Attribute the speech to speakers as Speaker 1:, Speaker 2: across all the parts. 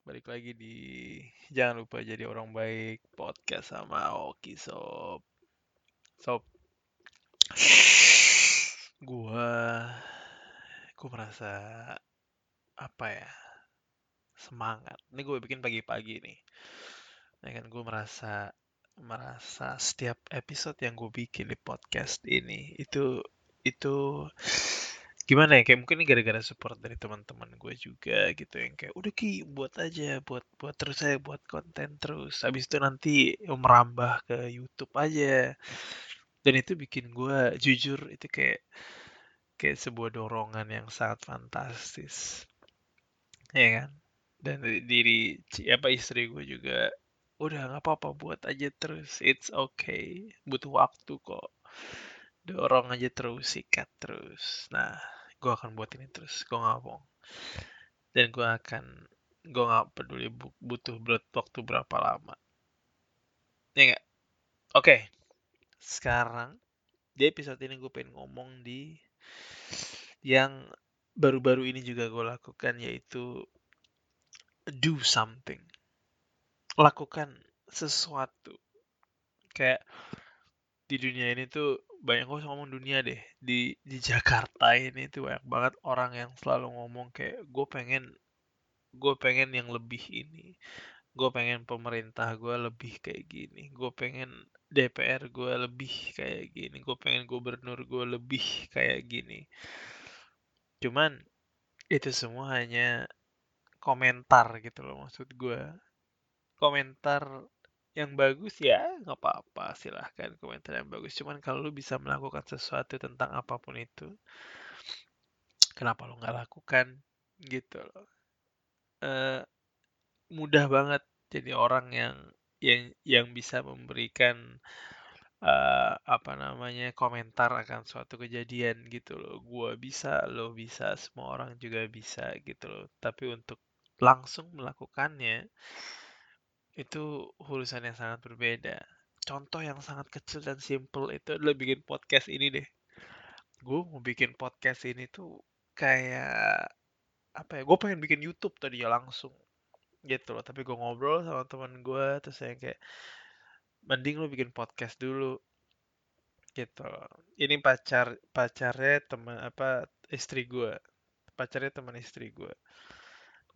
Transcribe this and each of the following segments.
Speaker 1: balik lagi di jangan lupa jadi orang baik podcast sama Oki Sob. Sob, gua gua merasa apa ya semangat. Ini gue bikin pagi-pagi nih. Ya kan gue merasa merasa setiap episode yang gue bikin di podcast ini itu itu gimana ya kayak mungkin ini gara-gara support dari teman-teman gue juga gitu yang kayak udah ki buat aja buat buat terus saya buat konten terus. Habis itu nanti merambah ke YouTube aja. Dan itu bikin gue jujur itu kayak kayak sebuah dorongan yang sangat fantastis. Ya kan? Dan diri apa istri gue juga udah nggak apa-apa buat aja terus it's okay. Butuh waktu kok. Dorong aja terus sikat terus. Nah gue akan buat ini terus gue nggak dan gue akan gue nggak peduli butuh waktu berapa lama. Ya nggak? Oke sekarang di episode ini gue pengen ngomong di yang baru-baru ini juga gue lakukan yaitu do something. Lakukan sesuatu. Kayak di dunia ini tuh banyak gue ngomong dunia deh. Di di Jakarta ini tuh banyak banget orang yang selalu ngomong kayak gue pengen gue pengen yang lebih ini. Gue pengen pemerintah gue lebih kayak gini. Gue pengen DPR gue lebih kayak gini. Gue pengen gubernur gue lebih kayak gini. Cuman itu semua hanya komentar gitu loh maksud gue komentar yang bagus ya nggak apa-apa silahkan komentar yang bagus. Cuman kalau lu bisa melakukan sesuatu tentang apa pun itu kenapa lu nggak lakukan? Gitu loh. Uh, mudah banget jadi orang yang yang yang bisa memberikan uh, apa namanya komentar akan suatu kejadian gitu loh. Gua bisa lo bisa semua orang juga bisa gitu loh. Tapi untuk langsung melakukannya itu urusan yang sangat berbeda. Contoh yang sangat kecil dan simple itu adalah bikin podcast ini deh. Gue mau bikin podcast ini tuh kayak apa ya? Gue pengen bikin YouTube tadi ya langsung gitu loh. Tapi gue ngobrol sama teman gue terus saya kayak mending lu bikin podcast dulu gitu loh. Ini pacar pacarnya teman apa istri gue pacarnya teman istri gue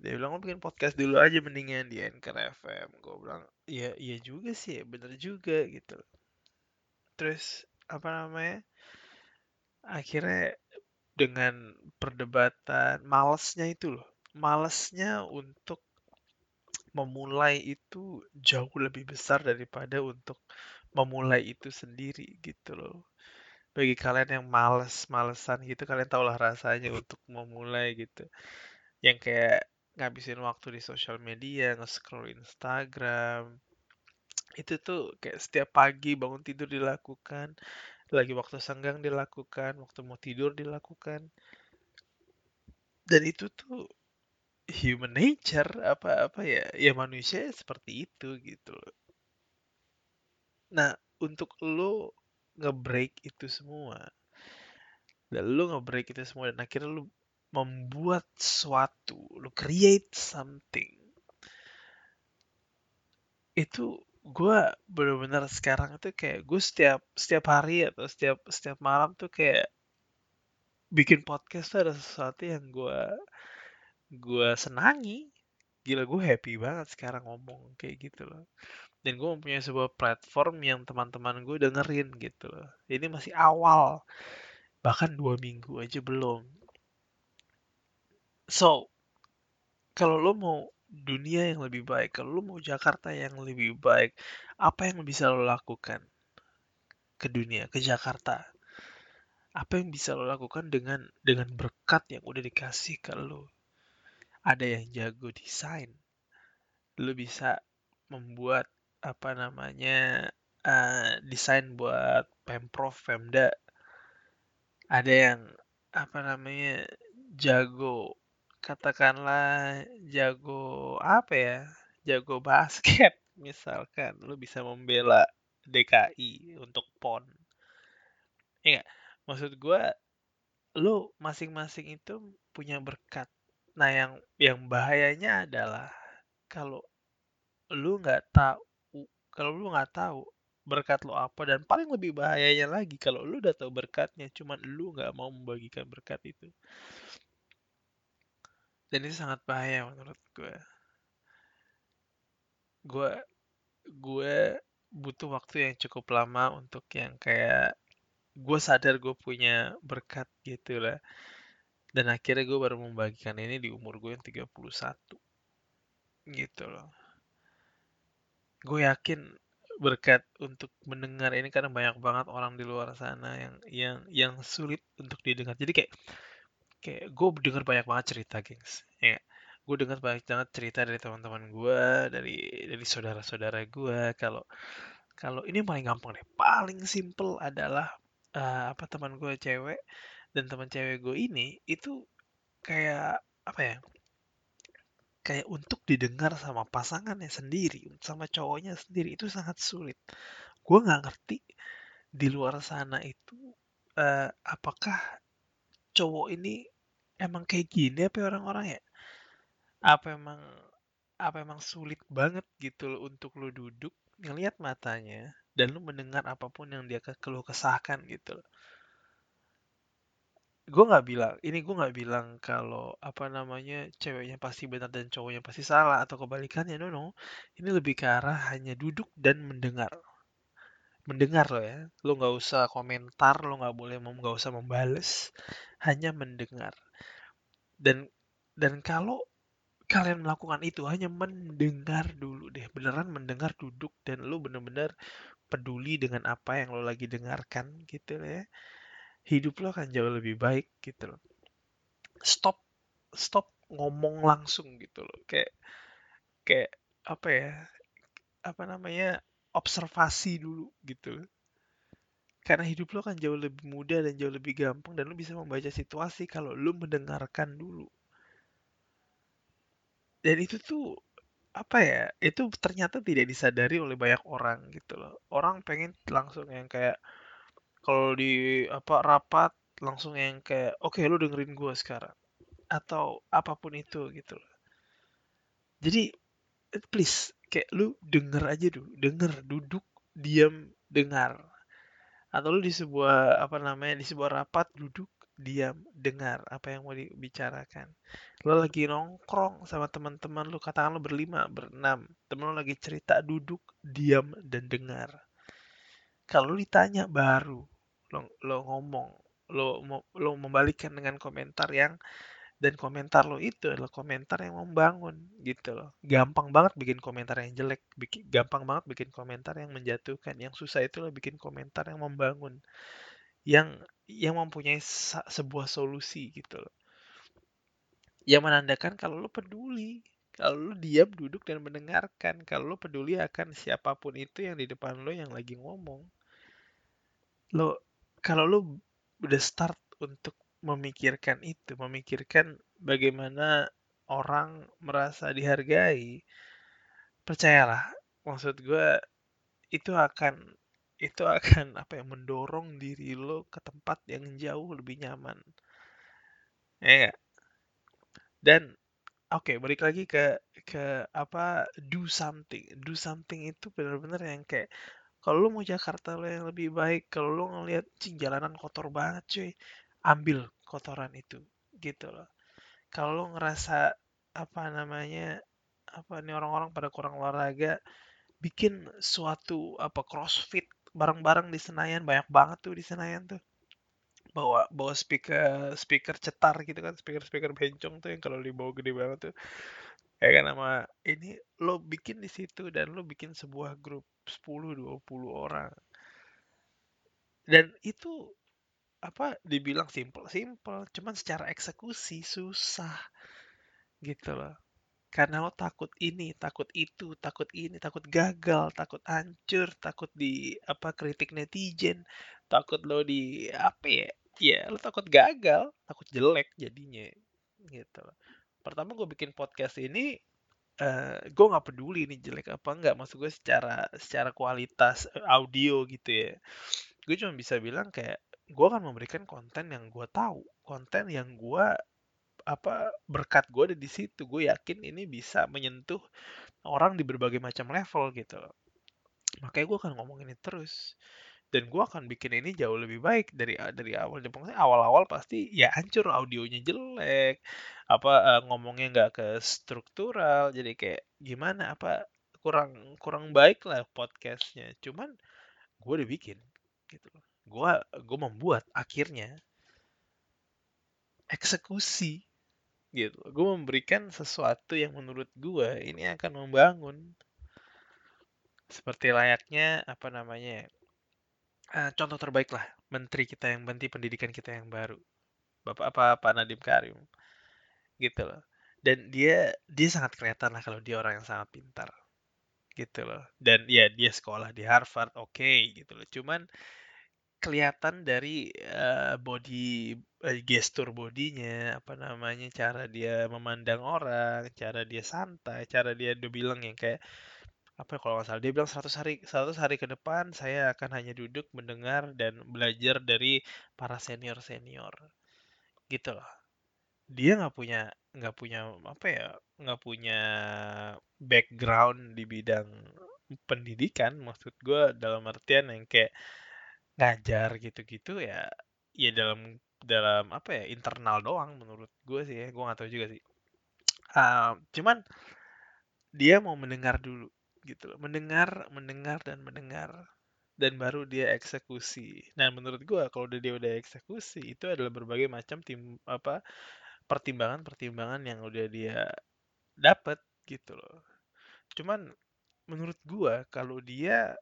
Speaker 1: dia bilang, "Lo bikin podcast dulu aja mendingan di Anchor FM." Gue bilang, "Iya, iya juga sih, bener juga gitu." Terus apa namanya? Akhirnya dengan perdebatan malesnya itu loh, malesnya untuk memulai itu jauh lebih besar daripada untuk memulai itu sendiri gitu loh. Bagi kalian yang males, malesan gitu, kalian tau lah rasanya untuk memulai gitu. Yang kayak ngabisin waktu di sosial media, nge-scroll Instagram. Itu tuh kayak setiap pagi bangun tidur dilakukan, lagi waktu senggang dilakukan, waktu mau tidur dilakukan. Dan itu tuh human nature apa apa ya ya manusia seperti itu gitu. Nah, untuk lo nge-break itu semua dan lo nge-break itu semua dan akhirnya lo membuat sesuatu, lu create something. Itu gue bener-bener sekarang itu kayak gue setiap setiap hari atau setiap setiap malam tuh kayak bikin podcast tuh ada sesuatu yang gue gue senangi. Gila gue happy banget sekarang ngomong kayak gitu loh. Dan gue mempunyai sebuah platform yang teman-teman gue dengerin gitu loh. Ini masih awal bahkan dua minggu aja belum So, kalau lo mau dunia yang lebih baik, kalau lo mau Jakarta yang lebih baik, apa yang bisa lo lakukan ke dunia, ke Jakarta? Apa yang bisa lo lakukan dengan dengan berkat yang udah dikasih ke lo? Ada yang jago desain, lo bisa membuat apa namanya uh, desain buat pemprov, pemda. Ada yang apa namanya jago katakanlah jago apa ya jago basket misalkan lu bisa membela DKI untuk pon. Ya maksud gue lu masing-masing itu punya berkat. Nah yang yang bahayanya adalah kalau lu nggak tahu kalau lu nggak tahu berkat lo apa dan paling lebih bahayanya lagi kalau lu udah tahu berkatnya cuman lu nggak mau membagikan berkat itu dan itu sangat bahaya menurut gue. Gue gue butuh waktu yang cukup lama untuk yang kayak gue sadar gue punya berkat gitu lah. Dan akhirnya gue baru membagikan ini di umur gue yang 31 gitu loh. Gue yakin berkat untuk mendengar ini karena banyak banget orang di luar sana yang yang yang sulit untuk didengar. Jadi kayak kayak gue dengar banyak banget cerita gengs. Ya gue dengar banyak banget cerita dari teman-teman gue dari dari saudara-saudara gue kalau kalau ini paling gampang deh. Paling simple adalah uh, apa teman gue cewek dan teman cewek gue ini itu kayak apa ya kayak untuk didengar sama pasangannya sendiri, sama cowoknya sendiri. Itu sangat sulit. Gue nggak ngerti di luar sana itu uh, apakah cowok ini emang kayak gini apa orang-orang ya? Apa emang apa emang sulit banget gitu loh untuk lo duduk ngelihat matanya dan lo mendengar apa pun yang dia keluh kesahkan gitu loh. Gue nggak bilang ini gue nggak bilang kalau apa namanya ceweknya pasti benar dan cowoknya pasti salah atau kebalikannya. No no. Ini lebih ke arah hanya duduk dan mendengar. Mendengar lo ya. Lo nggak usah komentar lo nggak boleh nggak usah membales hanya mendengar dan dan kalau kalian melakukan itu hanya mendengar dulu deh beneran mendengar duduk dan lo bener-bener peduli dengan apa yang lo lagi dengarkan gitu ya hidup lo akan jauh lebih baik gitu loh. Stop stop ngomong langsung gitu loh. Kayak kayak apa ya? Apa namanya? observasi dulu gitu. Karena hidup lo kan jauh lebih mudah dan jauh lebih gampang dan lo bisa membaca situasi kalau lo mendengarkan dulu. Dan itu tuh apa ya? Itu ternyata tidak disadari oleh banyak orang gitu loh. Orang pengen langsung yang kayak kalau di apa rapat langsung yang kayak oke okay, lu dengerin gue sekarang atau apa pun itu gitu loh jadi please kayak lu denger aja dulu denger duduk diam dengar atau lu di sebuah apa namanya di sebuah rapat duduk diam dengar apa yang mau dibicarakan. Lo lagi nongkrong sama teman-teman lu katakan lo berlima berenam temen lo lagi cerita duduk diam dan dengar. Kalau ditanya baru lo, lo ngomong lo lo membalikkan dengan komentar yang dan komentar lo itu adalah komentar yang membangun gitu loh. Gampang banget bikin komentar yang jelek bikin gampang banget bikin komentar yang menjatuhkan. Yang susah itu lo bikin komentar yang membangun yang yang mempunyai sebuah solusi gitu loh. Yang menandakan kalau lo peduli kalau lo diam duduk dan mendengarkan kalau lo peduli akan siapa pun itu yang di depan lo yang lagi ngomong lo kalau lu udah start untuk memikirkan itu, memikirkan bagaimana orang merasa dihargai, percayalah, maksud gue itu akan itu akan apa ya mendorong diri lo ke tempat yang jauh lebih nyaman. Ya gak? Dan oke, okay, balik lagi ke ke apa do something. Do something itu benar-benar yang kayak kalau lu mau Jakarta lo yang lebih baik kalau lu ngeliat cing jalanan kotor banget cuy ambil kotoran itu gitu loh. Kalau lu ngerasa apa namanya apa nih orang-orang pada kurang olahraga bikin suatu apa crossfit bareng-bareng di Senayan banyak banget tuh di Senayan tuh. Bawa bawa speaker speaker cetar gitu kan speaker speaker bencong tuh yang kalau dibawa gede banget tuh. Ya kan nama ini lo bikin di situ dan lo bikin sebuah grup 10-20 orang. Dan itu apa dibilang simple simple cuman secara eksekusi susah gitu loh. Karena lo takut ini takut itu takut ini takut gagal takut hancur takut di apa kritik netizen takut lo di apa ya ya lo takut gagal takut jelek jadinya gitu loh. Pertama gue bikin podcast ini uh, eh, gue nggak peduli ini jelek apa enggak maksud gue secara secara kualitas eh, audio gitu ya. Gue cuma bisa bilang kayak gue akan memberikan konten yang gue tahu konten yang gue apa berkat gue ada di situ. Gue yakin ini bisa menyentuh orang di berbagai macam level gitu loh. Makanya gue akan ngomongin ini terus. Dan gue akan bikin ini jauh lebih baik dari dari awal. Pokoknya awal-awal pasti ya hancur audionya jelek apa uh, ngomongnya nggak ke struktural. Jadi kayak gimana apa kurang kurang baik lah podcastnya. Cuman gue udah bikin gitu gue gue membuat akhirnya eksekusi. Gitu. Gue memberikan sesuatu yang menurut gue ini akan membangun seperti layaknya apa namanya uh, contoh terbaik lah menteri kita yang menteri pendidikan kita yang baru. Bapak apa Pak Nadiem Karim. Gitu loh. Dan dia dia sangat kelihatan lah kalau dia orang yang sangat pintar. Gitu loh. Dan ya dia sekolah di Harvard oke okay, gitu loh. Cuman kelihatan dari uh, body uh, gestur bodinya apa namanya cara dia memandang orang cara dia santai cara dia udah bilang yang kayak apa ya kalau nggak salah dia bilang 100 hari 100 hari ke depan saya akan hanya duduk mendengar dan belajar dari para senior senior gitu loh. Dia nggak punya nggak punya apa ya nggak punya background di bidang pendidikan maksud gue dalam artian yang kayak ngajar gitu-gitu ya ya dalam dalam apa ya internal doang menurut gue sih ya gue nggak tahu juga sih. Uh, cuman dia mau mendengar dulu gitu loh mendengar mendengar dan mendengar dan baru dia eksekusi. Nah menurut gue kalau udah dia udah eksekusi itu adalah berbagai macam tim apa pertimbangan-pertimbangan yang udah dia dapat gitu loh. Cuman menurut gue kalau dia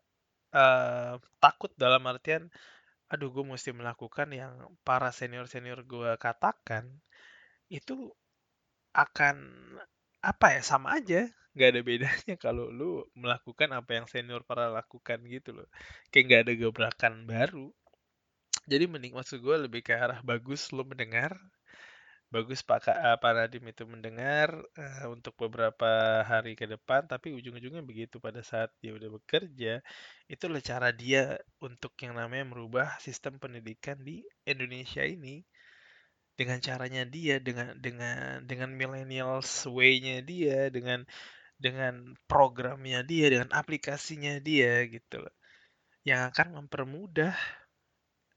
Speaker 1: takut dalam artian aduh gue mesti melakukan yang para senior senior gue katakan itu akan apa ya sama aja. Nggak ada bedanya kalau lu melakukan apa yang senior para lakukan gitu loh. Kayak nggak ada gebrakan baru. Jadi mending maksud gue lebih ke arah bagus lu mendengar bagus Pak uh, Pak Nadim itu mendengar uh, untuk beberapa hari ke depan tapi ujung-ujungnya begitu pada saat dia udah bekerja itulah cara dia untuk yang namanya merubah sistem pendidikan di Indonesia ini dengan caranya dia dengan dengan dengan millennials way-nya dia dengan dengan programnya dia, dengan aplikasinya dia gitu loh. Yang akan mempermudah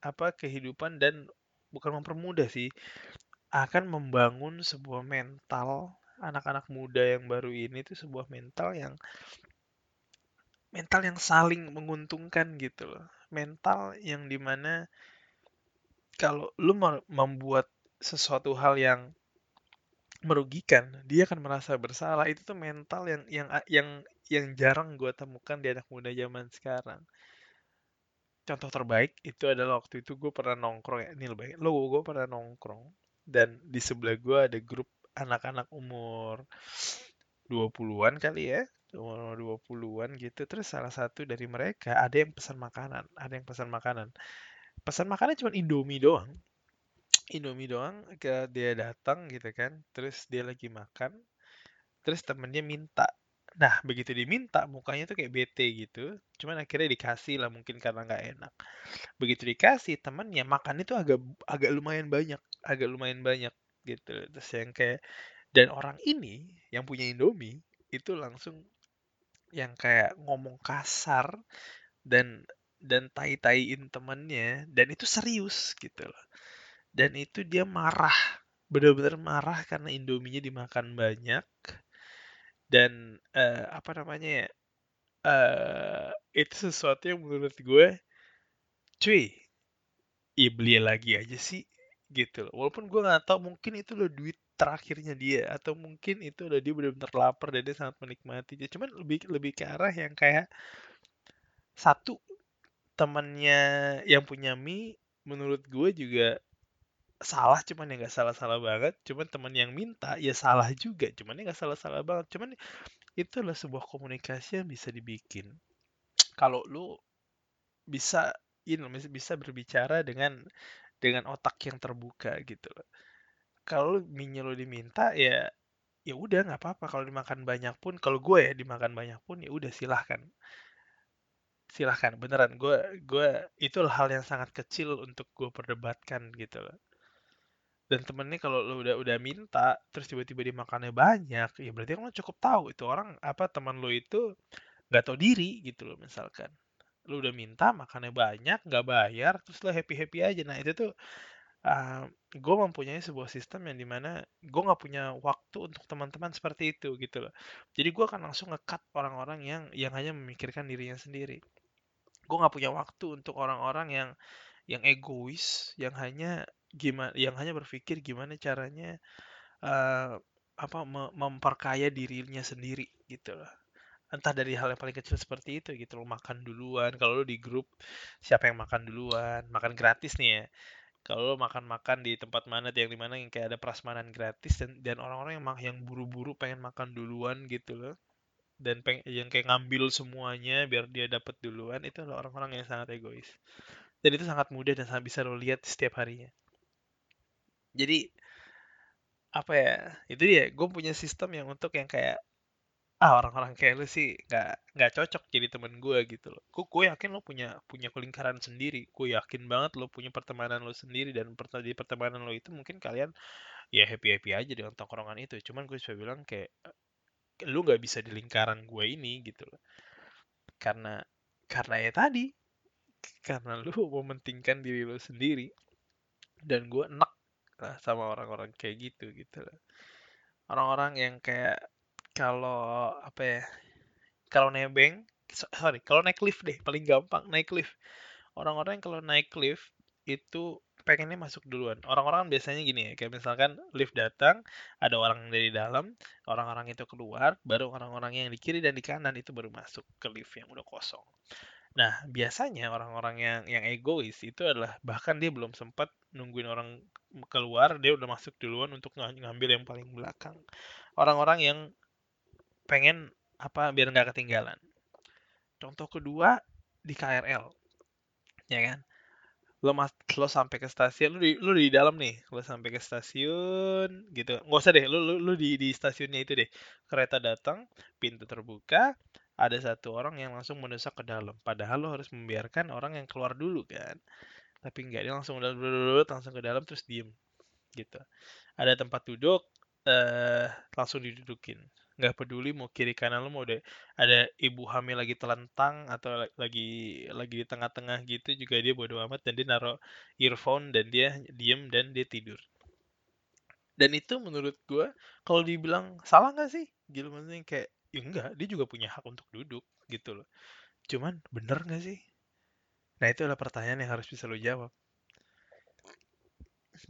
Speaker 1: apa kehidupan dan bukan mempermudah sih, akan membangun sebuah mental anak-anak muda yang baru ini itu sebuah mental yang mental yang saling menguntungkan gitu loh. Mental yang di mana kalau lu membuat sesuatu hal yang merugikan, dia akan merasa bersalah. Itu tuh mental yang yang yang yang jarang gue temukan di anak muda zaman sekarang. Contoh terbaik itu adalah waktu itu gue pernah nongkrong ya, ini lebih lo gue pernah nongkrong dan di sebelah gue ada grup anak-anak umur 20-an kali ya, umur 20-an gitu. Terus salah satu dari mereka ada yang pesan makanan, ada yang pesan makanan. Pesan makanan cuma Indomie doang. Indomie doang ke dia datang gitu kan terus dia lagi makan terus temennya minta. Nah begitu diminta mukanya tuh kayak bete gitu. Cuman akhirnya dikasih lah mungkin karena nggak enak. Begitu dikasih temennya makan itu agak agak lumayan banyak agak lumayan banyak gitu. Terus yang kayak dan orang ini yang punya Indomie itu langsung yang kayak ngomong kasar dan dan tai-taiin temennya dan itu serius gitu loh. Dan itu dia marah benar-benar marah karena indominya dimakan banyak dan uh, apa namanya ya uh, itu sesuatu yang menurut gue cuy ya beli lagi aja sih gitu loh. Walaupun gue nggak tahu mungkin itu loh duit terakhirnya dia atau mungkin itu udah dia benar-benar lapar dan dia sangat menikmati cuman lebih lebih ke arah yang kayak satu temannya yang punya mie menurut gue juga salah cuman ya nggak salah-salah banget. Cuman teman yang minta ya salah juga cuman ya nggak salah-salah banget. Cuman itu adalah sebuah komunikasi yang bisa dibikin. Kalau lu bisa ini bisa berbicara dengan dengan otak yang terbuka gitu loh. Kalau minyak lo diminta ya ya udah nggak apa-apa. Kalau dimakan banyak pun kalau gue ya dimakan banyak pun ya udah silahkan. Silahkan beneran. Gue gue itu hal yang sangat kecil untuk gue perdebatkan gitu loh. Dan temennya kalau lo udah udah minta terus tiba-tiba dia makannya banyak ya berarti kan lo cukup tahu itu orang apa teman lo itu nggak tahu diri gitu loh misalkan lo udah minta makannya banyak nggak bayar terus lo happy happy aja. Nah itu tuh uh, gue mempunyai sebuah sistem yang di mana gue nggak punya waktu untuk teman-teman seperti itu gitu loh. Jadi gue akan langsung ngekat orang-orang yang yang hanya memikirkan dirinya sendiri. Gue nggak punya waktu untuk orang-orang yang yang egois yang hanya gimana yang hanya berpikir gimana caranya uh, apa memperkaya dirinya sendiri gitu loh entah dari hal yang paling kecil seperti itu gitu loh makan duluan. Kalau lo di grup siapa yang makan duluan? Makan gratis nih ya. Kalau lo makan-makan di tempat mana yang di mana yang kayak ada prasmanan gratis dan dan orang-orang yang yang buru-buru pengen makan duluan gitu loh dan peng yang kayak ngambil semuanya biar dia dapat duluan itu adalah orang-orang yang sangat egois. Dan itu sangat mudah dan sangat bisa lo lihat setiap harinya. Jadi apa ya itu dia. Gue punya sistem yang untuk yang kayak ah orang-orang kayak lu sih nggak nggak cocok jadi temen gue gitu loh. Gue gue yakin lo punya punya kelingkaran sendiri. Gue yakin banget lo punya pertemanan lo sendiri dan di pertemanan lo itu mungkin kalian ya happy happy aja dengan tongkrongan itu. Cuman gue coba bilang kayak lu nggak bisa di lingkaran gue ini gitu loh. Karena karena ya tadi karena lu mementingkan diri lu sendiri dan gue enak lah sama orang-orang kayak gitu gitu loh. Orang-orang yang kayak kalau apa ya kalau nebeng sorry kalau naik lift deh paling gampang naik lift orang-orang yang kalau naik lift itu pengennya masuk duluan. Orang-orang biasanya gini ya, kayak misalkan lift datang, ada orang dari dalam, orang-orang itu keluar, baru orang-orang yang di kiri dan di kanan itu baru masuk ke lift yang udah kosong. Nah, biasanya orang-orang yang yang egois itu adalah bahkan dia belum sempat nungguin orang keluar, dia udah masuk duluan untuk ngambil yang paling belakang. Orang-orang yang pengen apa biar nggak ketinggalan. Contoh kedua di KRL, ya kan? lo mas lo sampai ke stasiun lo di lo di dalam nih lo sampai ke stasiun gitu. Nggak usah deh lo lo, lo di di stasiunnya itu deh. Kereta datang pintu terbuka ada satu orang yang langsung mendesak ke dalam. Padahal lo harus membiarkan orang yang keluar dulu kan? Tapi nggak dia langsung udah langsung ke dalam terus diem gitu. Ada tempat duduk eh langsung didudukin nggak peduli mau kiri kanan lu mau deh ada ibu hamil lagi telentang atau lagi lagi di tengah-tengah gitu juga dia bodo amat dan dia naruh earphone dan dia diem dan dia tidur. Dan itu menurut gue kalau dibilang salah nggak sih? Gitu maksudnya kayak ya enggak dia juga punya hak untuk duduk gitu loh. Cuman bener nggak sih? Nah itu adalah pertanyaan yang harus bisa lo jawab.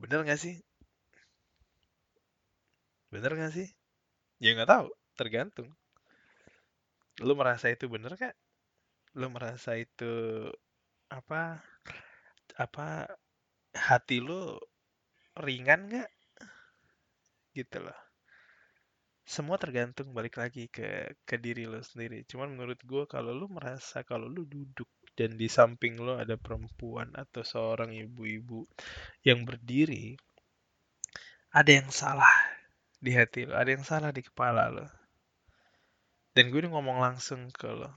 Speaker 1: Bener nggak sih? Bener nggak sih ya nggak tahu tergantung. Lu merasa itu bener kak lu merasa itu apa apa hati lu ringan nggak? Gitu loh. Semua tergantung balik lagi ke ke diri lo sendiri. Cuman menurut gue kalau lu merasa kalau lu duduk dan di samping lo ada perempuan atau seorang ibu-ibu yang berdiri ada yang salah di hati lo, ada yang salah di kepala lo. Dan gue ngomong langsung ke lo.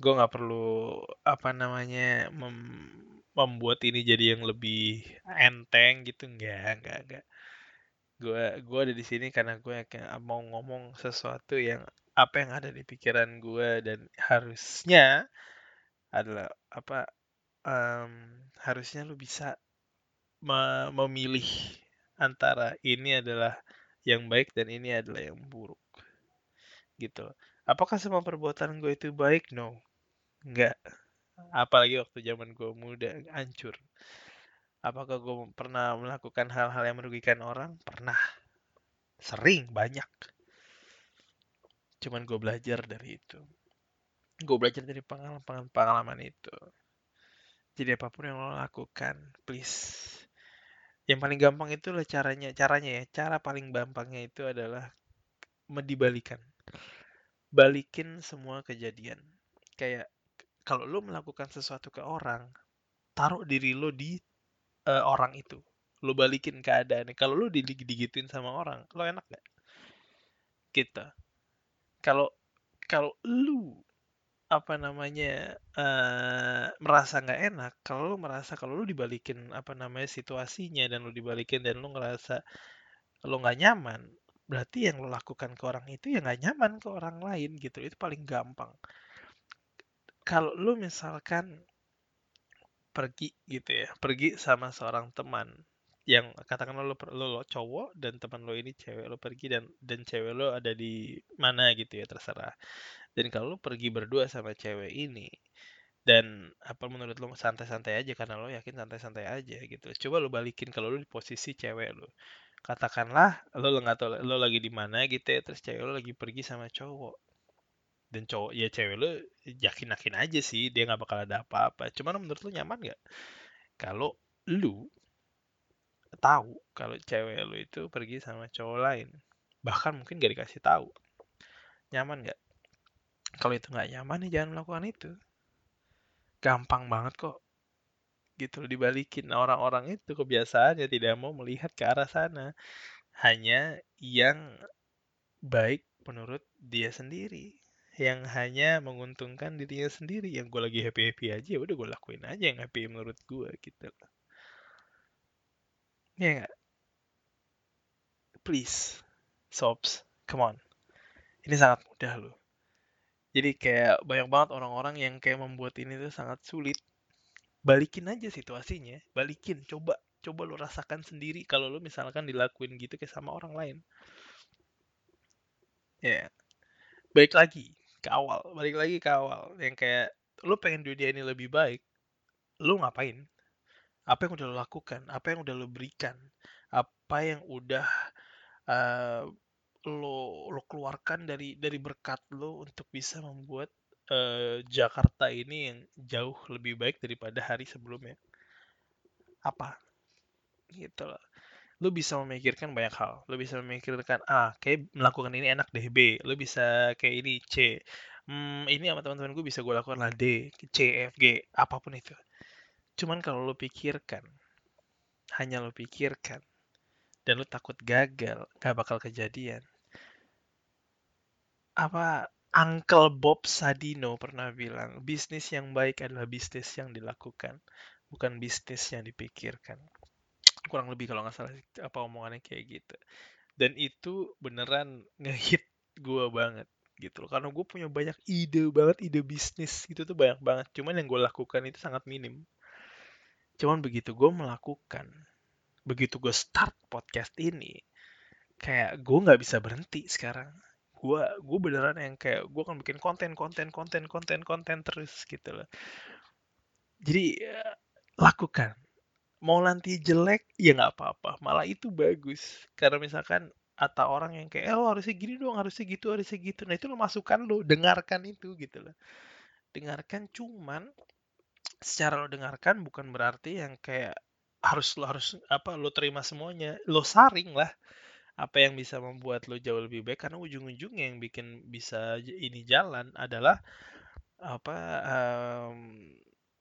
Speaker 1: Gue nggak perlu apa namanya mem membuat ini jadi yang lebih enteng gitu, enggak, enggak, enggak. Gue gue ada di sini karena gue mau ngomong sesuatu yang apa yang ada di pikiran gue dan harusnya adalah apa um, harusnya lu bisa memilih antara ini adalah yang baik dan ini adalah yang buruk. Gitu. Apakah semua perbuatan gue itu baik? No. Enggak. Apalagi waktu zaman gue muda, hancur. Apakah gue pernah melakukan hal-hal yang merugikan orang? Pernah. Sering, banyak. Cuman gue belajar dari itu. Gue belajar dari pengalaman-pengalaman itu. Jadi apa pun yang lo lakukan, please yang paling gampang itu adalah caranya caranya ya cara paling gampangnya itu adalah dibalikan balikin semua kejadian. Kayak kalau lo melakukan sesuatu ke orang taruh diri lo di uh, orang itu. Lo balikin keadaan. Kalau lo digituin sama orang lo enak gak kita kalau kalau lu apa namanya eh merasa nggak enak kalau lu merasa kalau lu dibalikin apa namanya situasinya dan lu dibalikin dan lu ngerasa lu nggak nyaman berarti yang lu lakukan ke orang itu ya nggak nyaman ke orang lain gitu. Itu paling gampang. Kalau lu misalkan pergi gitu ya pergi sama seorang teman yang katakanlah lo, lo, lo cowok dan teman lo ini cewek lo pergi dan dan cewek lo ada di mana gitu ya terserah dan kalau lo pergi berdua sama cewek ini dan apa menurut lo santai-santai aja karena lo yakin santai-santai aja gitu. Coba lo balikin kalau lo di posisi cewek lo katakanlah lo nggak tahu lo lagi di mana gitu ya terus cewek lo lagi pergi sama cowok. Dan cowok ya cewek lo yakin yakin aja sih dia nggak bakal ada apa-apa. Cuman menurut lo nyaman nggak? Kalau lu tahu kalau cewek lu itu pergi sama cowok lain bahkan mungkin gak dikasih tahu nyaman nggak kalau itu nggak nyaman ya jangan melakukan itu. Gampang banget kok gitu dibalikin. Nah, orang-orang itu kebiasaannya tidak mau melihat ke arah sana. Hanya yang baik menurut dia sendiri. Yang hanya menguntungkan dirinya sendiri. Yang gue lagi happy happy aja ya udah gue lakuin aja yang happy menurut gue gitu ya nggak? Please sobs come on. Ini sangat mudah loh jadi kayak banyak banget orang-orang yang kayak membuat ini tuh sangat sulit. Balikin aja situasinya balikin. Coba coba lo rasakan sendiri kalau lo misalkan dilakuin gitu kayak sama orang lain. Ya. Yeah. baik lagi ke awal balik lagi ke awal. Yang kayak lo pengen dunia ini lebih baik lo ngapain? Apa yang udah lo lakukan? Apa yang udah lo berikan? Apa yang udah uh, lo lo keluarkan dari dari berkat lo untuk bisa membuat uh, Jakarta ini yang jauh lebih baik daripada hari sebelumnya. Apa? Gitu loh. Lo bisa memikirkan banyak hal. Lo bisa memikirkan A kayak melakukan ini enak deh B. Lo bisa kayak ini C. Hmm, ini sama teman-teman gue bisa gue lakukan lah D. C F G apa pun itu. Cuman kalau lo pikirkan hanya lo pikirkan dan lo takut gagal gak bakal kejadian apa Uncle Bob Sadino pernah bilang bisnis yang baik adalah bisnis yang dilakukan bukan bisnis yang dipikirkan. Kurang lebih kalau nggak salah apa omongannya kayak gitu. Dan itu beneran ngehit gue banget gitu loh. Karena gue punya banyak ide banget ide bisnis itu tuh banyak banget. Cuman yang gue lakukan itu sangat minim. Cuman begitu gue melakukan begitu gue start podcast ini kayak gue nggak bisa berhenti sekarang gue gue beneran yang kayak gue akan bikin konten konten konten konten konten terus gitu loh. Jadi uh, lakukan. Mau nanti jelek ya nggak apa-apa. Malah itu bagus. Karena misalkan atau orang yang kayak oh harusnya gini dong harusnya gitu harusnya gitu. Nah itu lo masukkan lo dengarkan itu gitu loh. Dengarkan cuman secara lo dengarkan bukan berarti yang kayak harus lo harus apa lo terima semuanya. Lo saring lah apa yang bisa membuat lo jauh lebih baik karena ujung-ujungnya yang bikin bisa ini jalan adalah apa um,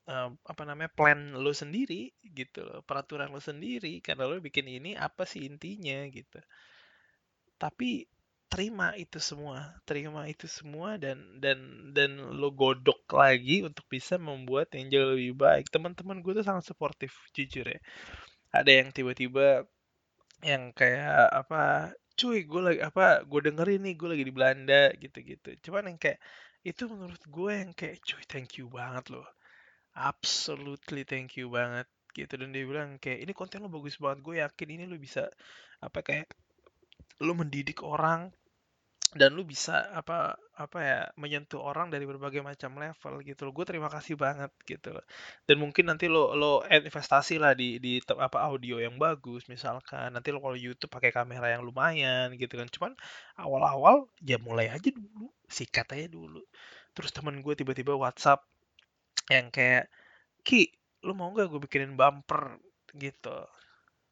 Speaker 1: um, apa namanya plan lo sendiri gitu loh peraturan lo sendiri karena lo bikin ini apa sih intinya gitu. Tapi terima itu semua terima itu semua dan dan dan lo godok lagi untuk bisa membuat yang jauh lebih baik. Teman-teman gue tuh sangat suportif jujur ya. Ada yang tiba-tiba yang kayak apa cuy gue lagi apa gue dengerin nih gue lagi di Belanda gitu-gitu. Cuman yang kayak itu menurut gue yang kayak cuy thank you banget loh. Absolutely thank you banget gitu. Dan dia bilang kayak ini konten lo bagus banget gue yakin ini lo bisa apa kayak lo mendidik orang dan lu bisa apa apa ya menyentuh orang dari berbagai macam level gitu loh. Gue terima kasih banget gitu loh. Dan mungkin nanti lo lo investasi lah di di apa audio yang bagus misalkan. Nanti lo kalau YouTube pakai kamera yang lumayan gitu kan. Cuman awal-awal ya mulai aja dulu sikat aja dulu. Terus temen gue tiba-tiba WhatsApp yang kayak Ki lu mau nggak gue bikinin bumper? Gitu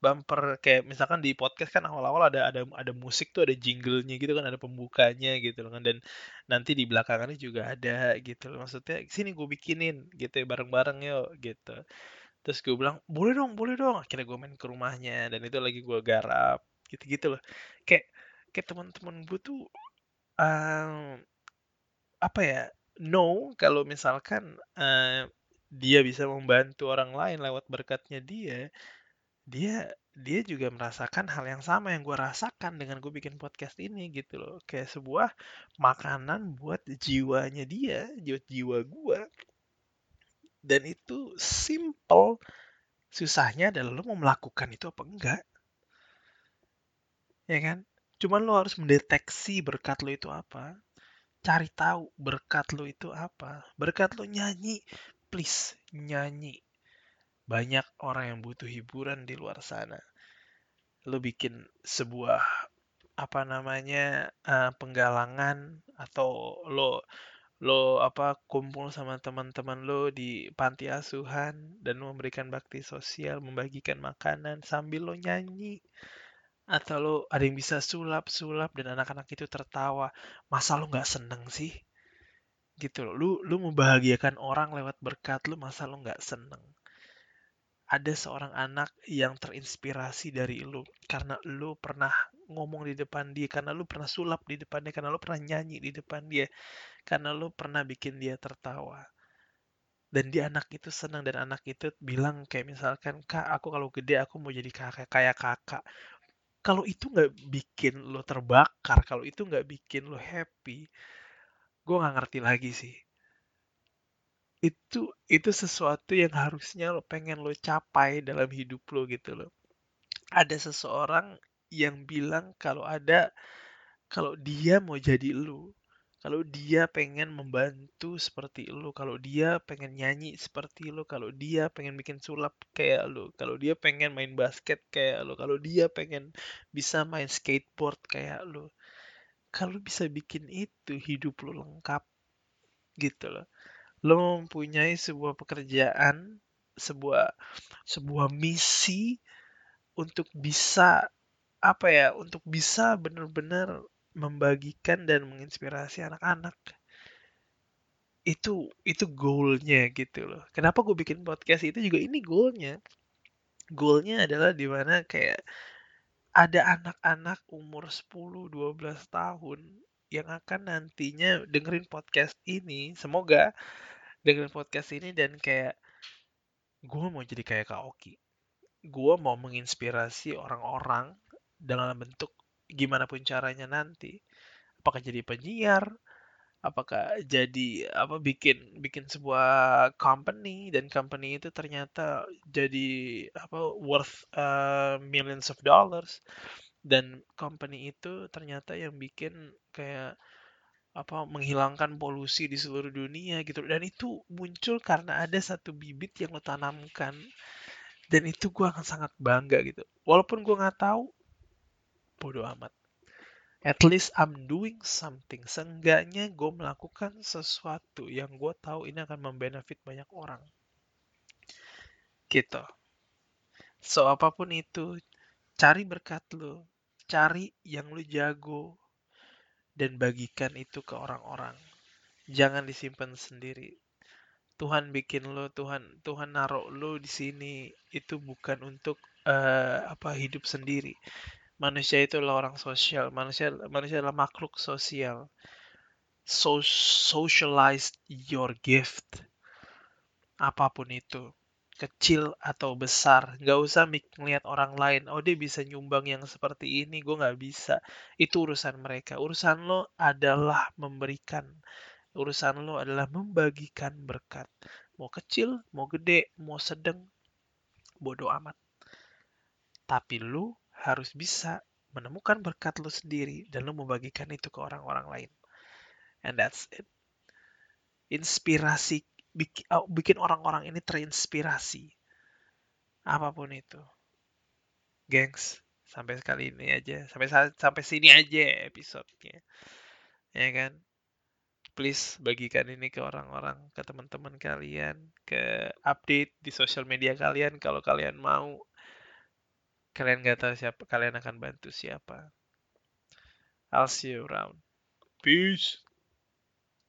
Speaker 1: bumper kayak misalkan di podcast kan awal-awal ada ada ada musik tuh ada jinglenya gitu kan ada pembukanya gitu kan dan nanti di belakangannya juga ada gitu maksudnya sini gue bikinin gitu ya bareng-bareng yuk gitu. Terus gue bilang boleh dong boleh dong. Akhirnya gue main ke rumahnya dan itu lagi gue garap gitu-gitu loh. Kayak kayak teman-teman gue tuh um, apa ya no kalau misalkan uh, dia bisa membantu orang lain lewat berkatnya dia dia dia juga merasakan hal yang sama yang gue rasakan dengan gue bikin podcast ini gitu loh. Kayak sebuah makanan buat jiwanya dia jiwa jiwa gue dan itu simple. Susahnya adalah lo mau melakukan itu apa enggak. Ya kan? Cuman lo harus mendeteksi berkat lo itu apa. Cari tahu berkat lo itu apa. Berkat lo nyanyi please nyanyi banyak orang yang butuh hiburan di luar sana. Lo bikin sebuah apa namanya uh, penggalangan atau lo lo apa kumpul sama teman-teman lo di panti asuhan dan memberikan bakti sosial, membagikan makanan sambil lo nyanyi atau lo ada yang bisa sulap-sulap dan anak-anak itu tertawa. Masa lo nggak seneng sih? Gitu loh. Lu lu membahagiakan orang lewat berkat lu, masa lo nggak seneng? Ada seorang anak yang terinspirasi dari lu karena lu pernah ngomong di depan dia, karena lu pernah sulap di depan dia, karena lu pernah nyanyi di depan dia, karena lu pernah bikin dia tertawa. Dan dia anak itu senang dan anak itu bilang kayak misalkan, "Kak, aku kalau gede aku mau jadi kakak kayak kakak." Kalau itu nggak bikin lo terbakar, kalau itu nggak bikin lo happy, gue nggak ngerti lagi sih itu itu sesuatu yang harusnya lo pengen lo capai dalam hidup lo gitu loh. Ada seseorang yang bilang kalau ada kalau dia mau jadi lo, kalau dia pengen membantu seperti lo, kalau dia pengen nyanyi seperti lo, kalau dia pengen bikin sulap kayak lo, kalau dia pengen main basket kayak lo, kalau dia pengen bisa main skateboard kayak lo, kalau bisa bikin itu hidup lo lengkap gitu loh lo mempunyai sebuah pekerjaan, sebuah sebuah misi untuk bisa apa ya, untuk bisa benar-benar membagikan dan menginspirasi anak-anak. Itu itu goalnya gitu loh. Kenapa gue bikin podcast itu juga ini goalnya. Goalnya adalah di mana kayak ada anak-anak umur 10-12 tahun yang akan nantinya dengerin podcast ini. Semoga dengan podcast ini dan kayak gue mau jadi kayak Kak Oki. Gue mau menginspirasi orang-orang dalam bentuk gimana pun caranya nanti. Apakah jadi penyiar, apakah jadi apa bikin bikin sebuah company dan company itu ternyata jadi apa worth uh, millions of dollars dan company itu ternyata yang bikin kayak apa menghilangkan polusi di seluruh dunia gitu. Dan itu muncul karena ada satu bibit yang lo tanamkan. Dan itu gue akan sangat bangga gitu. Walaupun gue nggak tahu bodoh amat. At least I'm doing something. Seenggaknya gue melakukan sesuatu yang gue tahu ini akan membenefit banyak orang. Gitu. So apa pun itu cari berkat lo cari yang lo jago dan bagikan itu ke orang-orang. Jangan disimpan sendiri. Tuhan bikin lo, Tuhan Tuhan naruh lo di sini itu bukan untuk uh, apa hidup sendiri. Manusia itu adalah orang sosial. Manusia manusia adalah makhluk sosial. So socialize your gift. Apa pun itu kecil atau besar. Nggak usah melihat orang lain oh dia bisa nyumbang yang seperti ini gue nggak bisa. Itu urusan mereka. Urusan lo adalah memberikan urusan lo adalah membagikan berkat. Mau kecil mau gede mau sedang bodoh amat. Tapi lo harus bisa menemukan berkat lo sendiri dan lo membagikan itu ke orang-orang lain. And that's it. Inspirasi bikin orang-orang ini terinspirasi. Apa pun itu. Gengs, sampai sekali ini aja. Sampai sampai sini aja episodenya. Ya kan? Please bagikan ini ke orang-orang, ke teman-teman kalian, ke update di sosial media kalian kalau kalian mau. Kalian gak tahu siapa, kalian akan bantu siapa. I'll see you around. Peace.